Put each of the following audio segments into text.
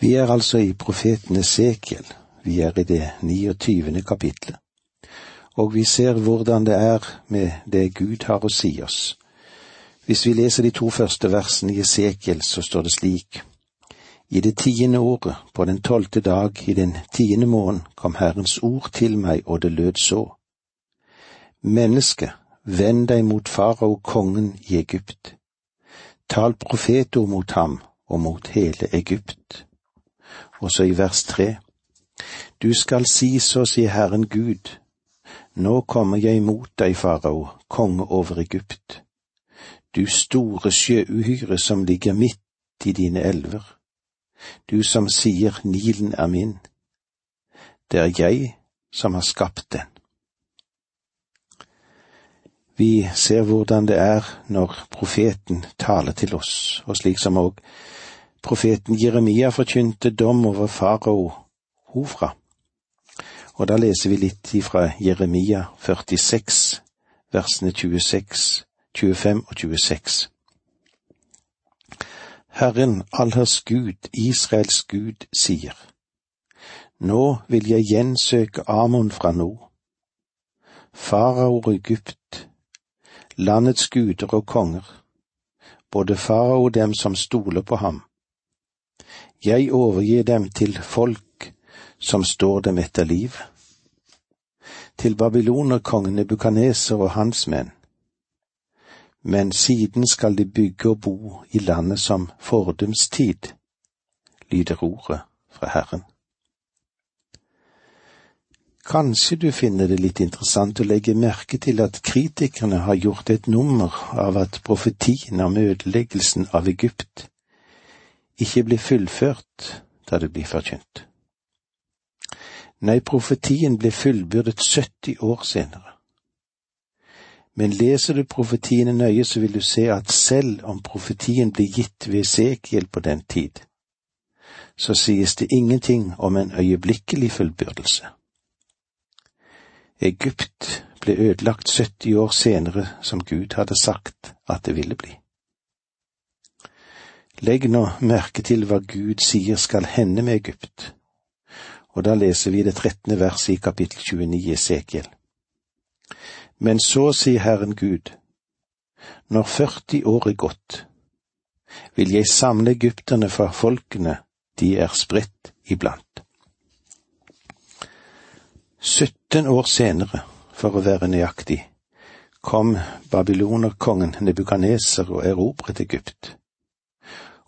Vi er altså i profeten Esekiel, vi er i det 29. kapitlet, og vi ser hvordan det er med det Gud har å si oss. Hvis vi leser de to første versene i Esekiel, så står det slik. I det tiende året, på den tolvte dag i den tiende måneden, kom Herrens ord til meg, og det lød så. Menneske, vend deg mot farao kongen i Egypt. Tal profetord mot ham og mot hele Egypt. Og så i vers tre. Du skal si så, sier Herren Gud, nå kommer jeg imot deg, farao, konge over Egypt, du store sjøuhyre som ligger midt i dine elver, du som sier Nilen er min, det er jeg som har skapt den. Vi ser hvordan det er når profeten taler til oss, og slik som òg profeten Jeremia forkynte dom over farao Hofra. Og da leser vi litt ifra Jeremia 46, versene 26, 25 og 26. Herren allers Gud, Israels Gud, sier, Nå vil jeg gjensøke Amon fra nord, farao og Egypt, landets guder og konger, både farao og dem som stoler på ham. Jeg overgir dem til folk som står dem etter liv. Til babylonerkongen Nebukaneser og hans menn. Men siden skal de bygge og bo i landet som fordums tid, lyder ordet fra Herren. Kanskje du finner det litt interessant å legge merke til at kritikerne har gjort et nummer av at profetien om ødeleggelsen av Egypt ikke blir fullført da det blir forkynt. Nei, profetien ble fullbyrdet 70 år senere. Men leser du profetiene nøye, så vil du se at selv om profetien ble gitt ved Esekiel på den tid, så sies det ingenting om en øyeblikkelig fullbyrdelse. Egypt ble ødelagt 70 år senere, som Gud hadde sagt at det ville bli. Legg nå merke til hva Gud sier skal hende med Egypt og da leser vi det trettende verset i kapittel 29 i Esekiel. Men så sier Herren Gud, når 40 år er gått, vil jeg samle egypterne fra folkene de er spredt iblant. 17 år senere, for å være nøyaktig, kom babylonerkongen Nebukaneser og erobret Egypt,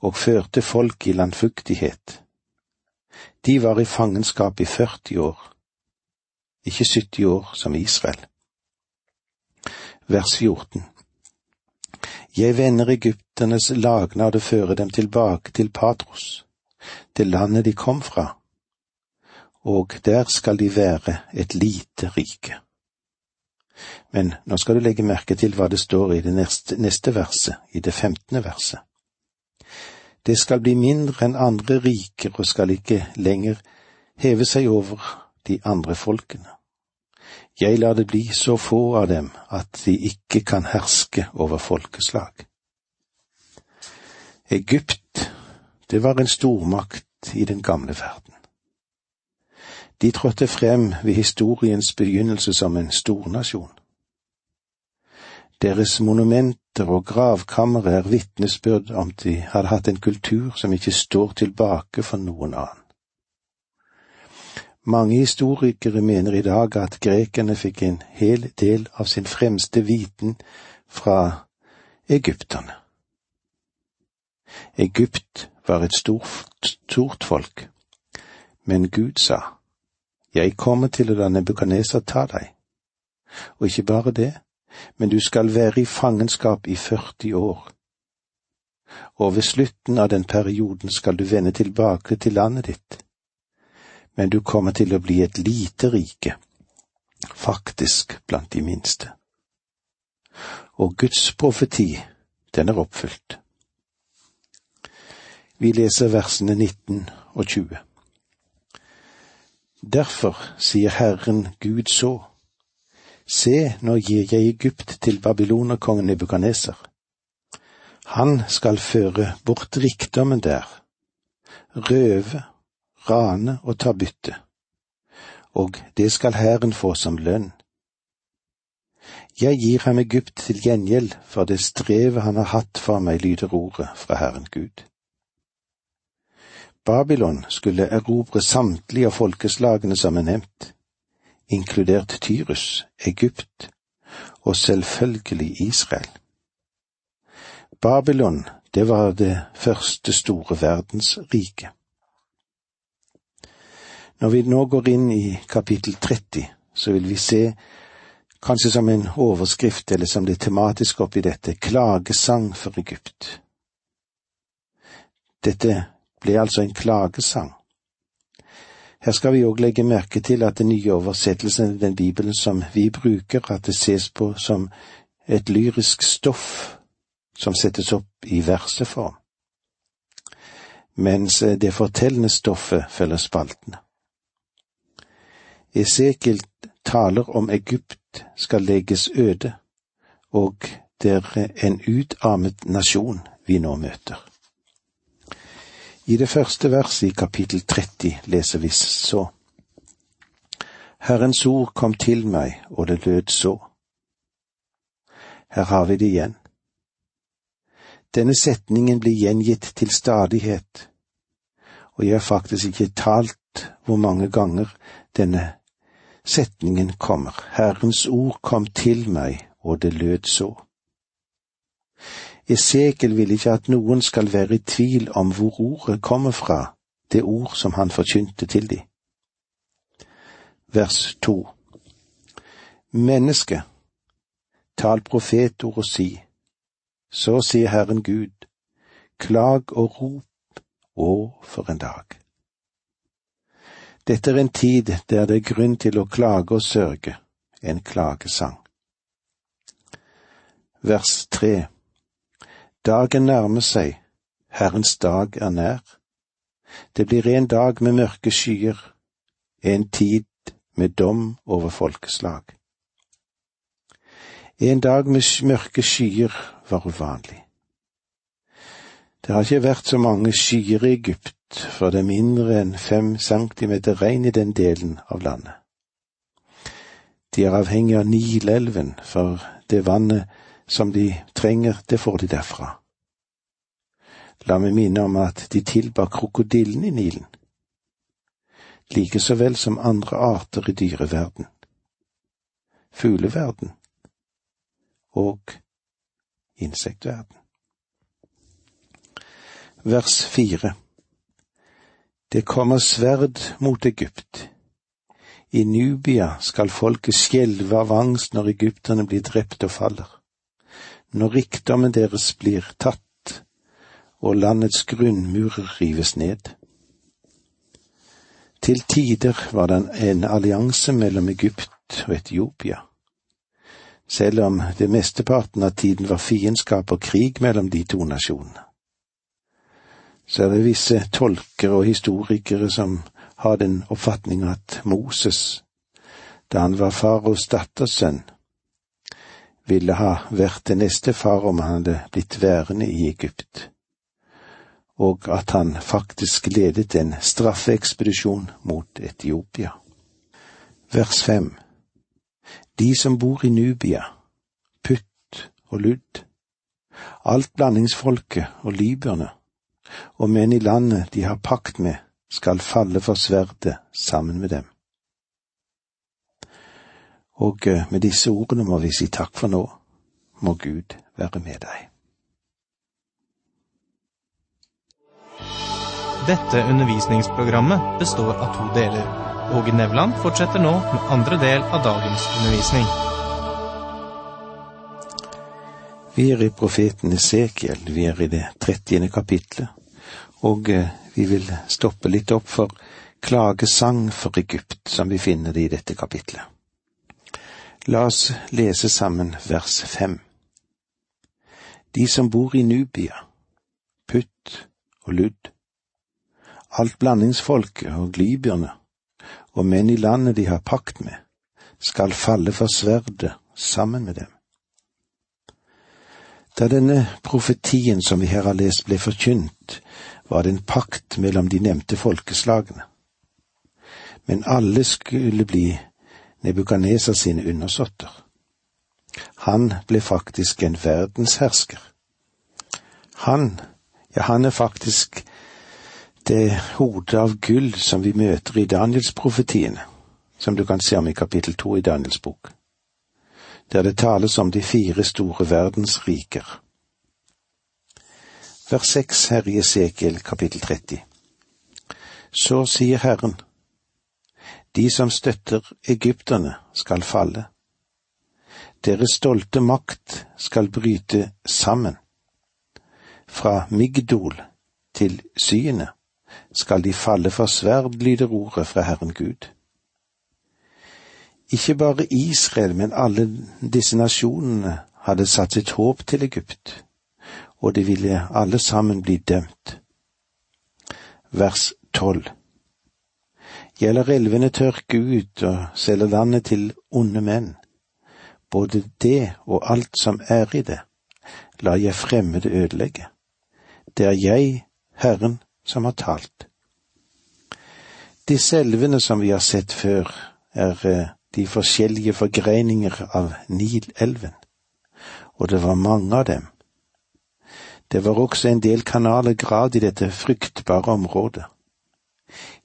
og førte folk i landfuktighet de var i fangenskap i 40 år, ikke 70 år som Israel. Vers 14 Jeg vender egypternes lagnad og fører dem tilbake til Patros, til landet de kom fra, og der skal de være et lite rike. Men nå skal du legge merke til hva det står i det neste, neste verset, i det femtende verset. Det skal bli mindre enn andre riker og skal ikke lenger heve seg over de andre folkene. Jeg lar det bli så få av dem at de ikke kan herske over folkeslag. Egypt, det var en stormakt i den gamle verden. De trådte frem ved historiens begynnelse som en stornasjon. Deres monumenter og gravkamre er vitnesbyrd om de hadde hatt en kultur som ikke står tilbake for noen annen. Mange historikere mener i dag at grekerne fikk en hel del av sin fremste viten fra egypterne. Egypt var et stort, stort folk, men Gud sa, Jeg kommer til å la Nebukadneser ta deg, og ikke bare det, men du skal være i fangenskap i 40 år. Og ved slutten av den perioden skal du vende tilbake til landet ditt. Men du kommer til å bli et lite rike, faktisk blant de minste. Og Guds profeti, den er oppfylt. Vi leser versene 19 og 20. Derfor sier Herren Gud så Se, nå gir jeg Egypt til babylonerkongen Nebukaneser. Han skal føre bort rikdommen der, røve, rane og ta bytte, og det skal hæren få som lønn. Jeg gir ham Egypt til gjengjeld for det strevet han har hatt for meg, lyder ordet fra Herren Gud. Babylon skulle erobre samtlige av folkeslagene som er nevnt, inkludert Tyrus, Egypt og selvfølgelig Israel. Babylon, det var det første store verdensriket. Når vi nå går inn i kapittel 30, så vil vi se, kanskje som en overskrift eller som det tematiske oppi dette, klagesang for Egypt. Dette ble altså en klagesang. Her skal vi òg legge merke til at den nye oversettelsen i den Bibelen som vi bruker, at det ses på som et lyrisk stoff som settes opp i verseform, mens det fortellende stoffet følger spaltene. Esekiel taler om Egypt skal legges øde, og det er en utarmet nasjon vi nå møter. I det første verset i kapittel 30 leser vi så. Herrens ord kom til meg, og det lød så. Her har vi det igjen. Denne setningen blir gjengitt til stadighet, og jeg har faktisk ikke talt hvor mange ganger denne setningen kommer. Herrens ord kom til meg, og det lød så. Esekiel vil ikke at noen skal være i tvil om hvor ordet kommer fra, det ord som han forkynte til de. Vers to Menneske, tal profetord og si, så sier Herren Gud, klag og rop, å, for en dag. Dette er en tid der det er grunn til å klage og sørge, en klagesang. Vers tre Dagen nærmer seg, Herrens dag er nær. Det blir en dag med mørke skyer, en tid med dom over folkeslag. En dag med mørke skyer var uvanlig. Det har ikke vært så mange skyer i Egypt, for det er mindre enn fem centimeter regn i den delen av landet. De er avhengig av Nilelven, for det vannet som de trenger, det får de derfra. La meg minne om at de tilbar krokodillen i Nilen, like så vel som andre arter i dyreverden, fugleverden og insektverden. Vers fire Det kommer sverd mot Egypt. I Nubia skal folket skjelve av angst når egypterne blir drept og faller når rikdommen deres blir tatt og landets grunnmurer rives ned. Til tider var det en allianse mellom Egypt og Etiopia. Selv om det mesteparten av tiden var fiendskap og krig mellom de to nasjonene. Så er det visse tolkere og historikere som har den oppfatning at Moses, da han var faraos datters sønn, ville ha vært det neste far om han hadde blitt værende i Egypt, og at han faktisk ledet en straffeekspedisjon mot Etiopia. Vers fem De som bor i Nubia, Putt og Ludd, alt blandingsfolket og libyerne, og menn i landet de har pakt med, skal falle for sverdet sammen med dem. Og eh, med disse ordene må vi si takk for nå. Må Gud være med deg. Dette undervisningsprogrammet består av to deler. Åge Nevland fortsetter nå med andre del av dagens undervisning. Vi er i profeten Esekiel, vi er i det trettiende kapitlet, og eh, vi vil stoppe litt opp for klagesang for Egypt, som vi finner det i dette kapitlet. La oss lese sammen vers fem. De som bor i Nubia, Putt og Ludd, alt blandingsfolket og libyerne, og menn i landet de har pakt med, skal falle for sverdet sammen med dem. Da denne profetien som vi her har lest ble forkynt, var det en pakt mellom de nevnte folkeslagene. Men alle skulle bli Nebukadneser sine undersåtter. Han ble faktisk en verdenshersker. Han, ja, han er faktisk det hodet av gull som vi møter i Danielsprofetiene, som du kan se om i kapittel to i Daniels bok, der det tales om de fire store verdensriker. Vers seks her i Esekiel kapittel 30. Så sier Herren, de som støtter egypterne skal falle. Deres stolte makt skal bryte sammen. Fra Migdol til Syene skal de falle for sverd, lyder ordet fra Herren Gud. Ikke bare Israel, men alle disse nasjonene hadde satt sitt håp til Egypt, og de ville alle sammen bli dømt. Vers tolv. Gjelder elvene tørke ut og selger landet til onde menn, både det og alt som er i det, la jeg fremmede ødelegge. Det er jeg, Herren, som har talt. Disse elvene som vi har sett før, er eh, de forskjellige forgreininger av Nilelven, og det var mange av dem. Det var også en del kanaler gravd i dette fruktbare området.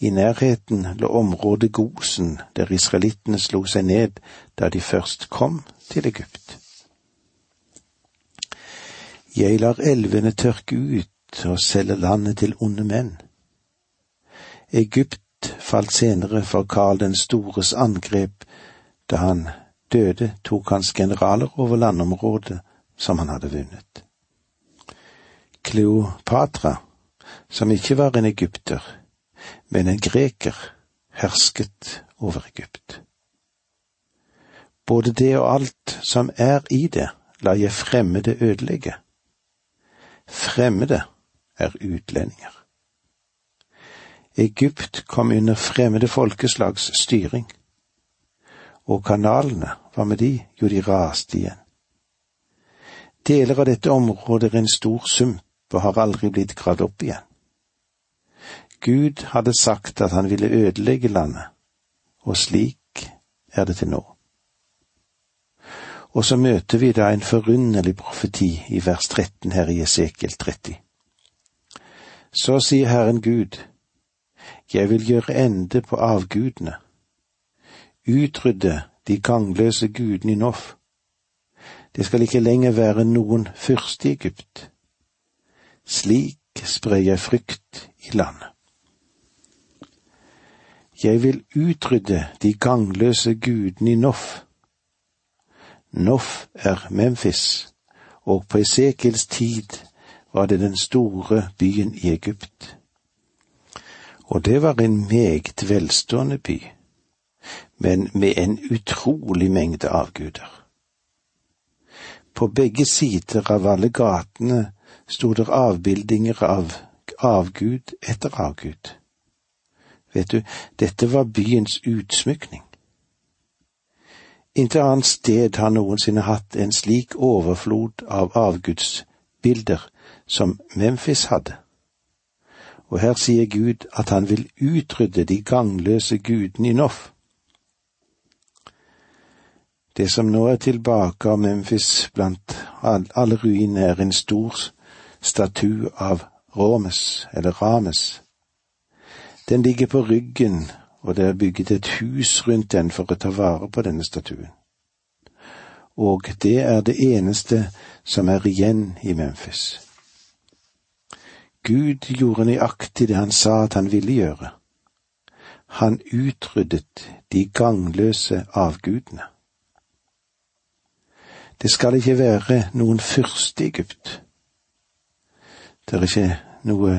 I nærheten lå området Gosen, der israelittene slo seg ned da de først kom til Egypt. Jeg lar elvene tørke ut og selge landet til onde menn. Egypt falt senere for Karl den stores angrep da han døde, tok hans generaler over landområdet som han hadde vunnet. Kleopatra, som ikke var en egypter, men en greker, hersket over Egypt. Både det og alt som er i det, la jeg fremmede ødelegge. Fremmede er utlendinger. Egypt kom under fremmede folkeslags styring. Og kanalene, hva med de? Jo, de raste igjen. Deler av dette området er en stor sump og har aldri blitt gravd opp igjen. Gud hadde sagt at han ville ødelegge landet, og slik er det til nå. Og så møter vi da en forunderlig profeti i vers 13 her i Esekiel 30. Så sier Herren Gud, jeg vil gjøre ende på avgudene, utrydde de gangløse gudene i Noff. Det skal ikke lenger være noen fyrste i Egypt. Slik sprer jeg frykt i landet. Jeg vil utrydde de gangløse gudene i Noff. Noff er Memphis, og på Esekels tid var det den store byen i Egypt. Og det var en meget velstående by, men med en utrolig mengde avguder. På begge sider av alle gatene sto det avbildinger av avgud etter avgud. Vet du, dette var byens utsmykning. Intet annet sted har noensinne hatt en slik overflod av avgudsbilder som Memphis hadde. Og her sier Gud at han vil utrydde de gangløse gudene i Noff. Det som nå er tilbake av Memphis blant alle ruinene, er en stor statue av Romes, eller Rames. Den ligger på ryggen, og det er bygget et hus rundt den for å ta vare på denne statuen. Og det er det eneste som er igjen i Memphis. Gud gjorde nøyaktig det han sa at han ville gjøre. Han utryddet de gangløse avgudene. Det skal ikke være noen fyrste i Egypt. Det er ikke noe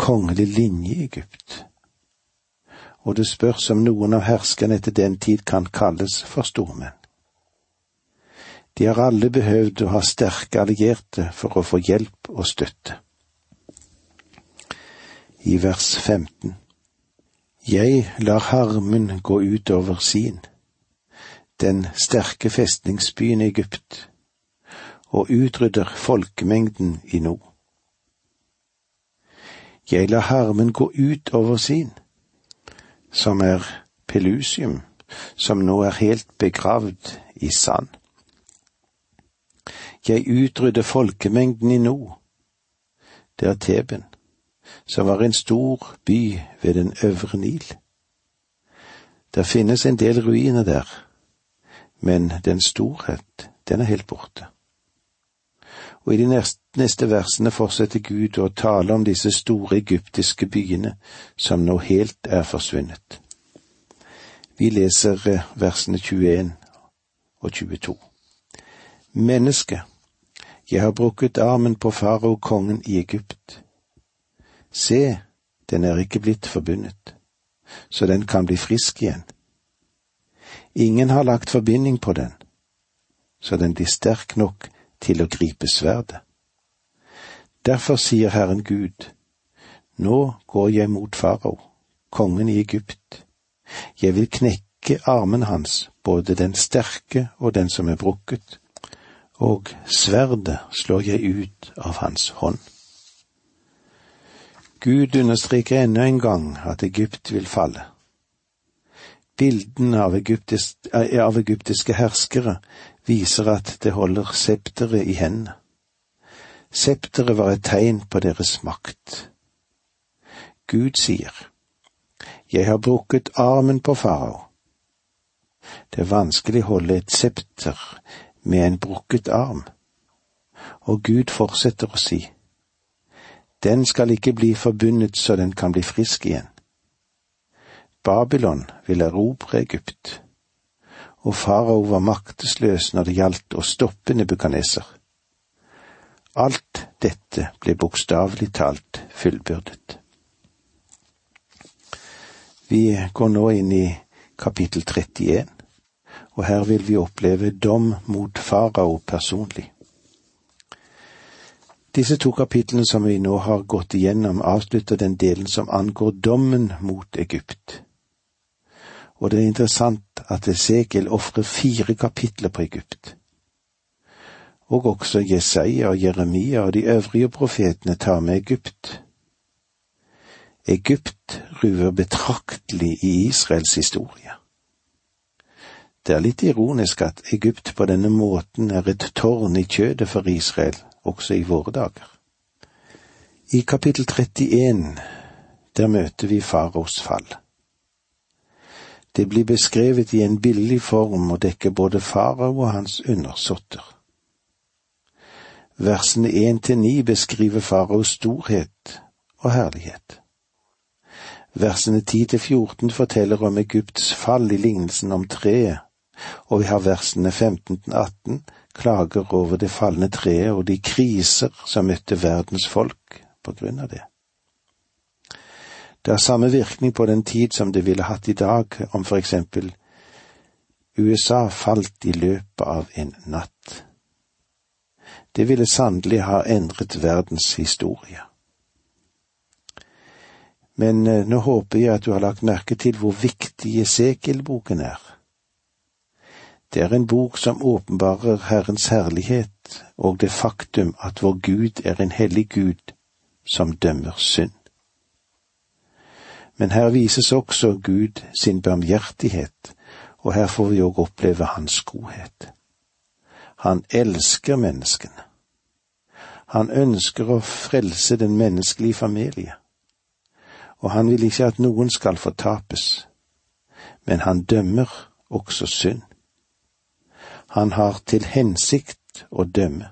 kongelig linje i Egypt. Og det spørs om noen av herskerne etter den tid kan kalles for stormenn. De har alle behøvd å ha sterke allierte for å få hjelp og støtte i vers 15. Jeg lar harmen gå ut over sin, den sterke festningsbyen Egypt, og utrydder folkemengden i nord. Jeg lar harmen gå ut over sin, som er pelusium, som nå er helt begravd i sand. Jeg utrydder folkemengden i nord. Det er Teben, som var en stor by ved den øvre Nil. Det finnes en del ruiner der, men den storhet, den er helt borte. Og i de neste versene fortsetter Gud å tale om disse store egyptiske byene som nå helt er forsvunnet. Vi leser eh, versene 21 og 22. Menneske, jeg har brukket armen på farao kongen i Egypt. Se, den er ikke blitt forbundet, så den kan bli frisk igjen. Ingen har lagt forbinding på den, så den blir sterk nok til å gripe sverdet. Derfor sier Herren Gud, nå går jeg mot farao, kongen i Egypt. Jeg vil knekke armen hans, både den sterke og den som er brukket, og sverdet slår jeg ut av hans hånd. Gud understreker ennå en gang at Egypt vil falle. Bilden av, egyptisk, eh, av egyptiske herskere viser at det holder septeret i hendene. Septeret var et tegn på deres makt. Gud sier, Jeg har brukket armen på farao. Det er vanskelig å holde et septer med en brukket arm. Og Gud fortsetter å si, Den skal ikke bli forbundet så den kan bli frisk igjen. Babylon vil erobre Egypt, og farao var maktesløs når det gjaldt å stoppe nebukaneser. Alt dette ble bokstavelig talt fullbyrdet. Vi går nå inn i kapittel 31 og her vil vi oppleve dom mot farao personlig. Disse to kapitlene som vi nå har gått igjennom, avslutter den delen som angår dommen mot Egypt. Og det er interessant at Esekiel ofrer fire kapitler på Egypt. Og også Jesaja og Jeremia og de øvrige profetene tar med Egypt. Egypt ruver betraktelig i Israels historie. Det er litt ironisk at Egypt på denne måten er et tårn i kjødet for Israel, også i våre dager. I kapittel 31, der møter vi faros fall. Det blir beskrevet i en billig form og dekker både farao og hans undersåtter. Versene én til ni beskriver faraos storhet og herlighet. Versene ti til fjorten forteller om Egypts fall i lignelsen om treet og vi har versene 15 til 18 klager over det falne treet og de kriser som møtte verdens folk på grunn av det. Det har samme virkning på den tid som det ville hatt i dag om for eksempel USA falt i løpet av en natt. Det ville sannelig ha endret verdens historie. Men eh, nå håper jeg at du har lagt merke til hvor viktig Esekiel-boken er. Det er en bok som åpenbarer Herrens herlighet og det faktum at vår Gud er en hellig Gud som dømmer synd. Men her vises også Gud sin barmhjertighet, og her får vi òg oppleve Hans godhet. Han elsker menneskene. Han ønsker å frelse den menneskelige familie, og han vil ikke at noen skal fortapes, men han dømmer også synd. Han har til hensikt å dømme.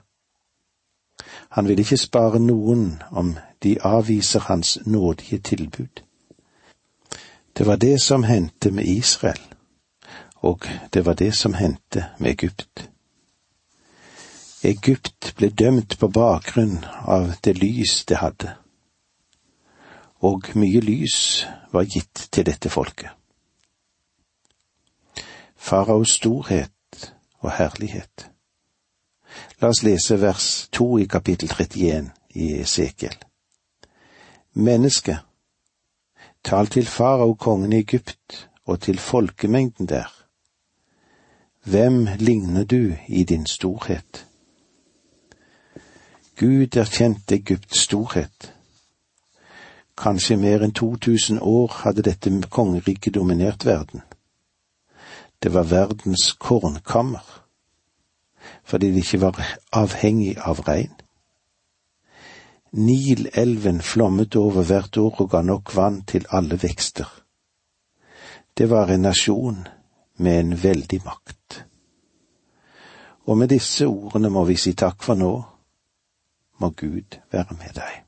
Han vil ikke spare noen om de avviser hans nådige tilbud. Det var det som hendte med Israel, og det var det som hendte med Egypt. Egypt ble dømt på bakgrunn av det lys det hadde, og mye lys var gitt til dette folket. Faraos storhet og herlighet. La oss lese vers to i kapittel 31 i Esekiel. Menneske, tal til farao kongen i Egypt og til folkemengden der. Hvem ligner du i din storhet? Gud erkjente Egypts storhet. Kanskje mer enn 2000 år hadde dette kongeriket dominert verden. Det var verdens kornkammer, fordi det ikke var avhengig av regn. Nilelven flommet over hvert år og ga nok vann til alle vekster. Det var en nasjon med en veldig makt. Og med disse ordene må vi si takk for nå. Må Gud være med deg.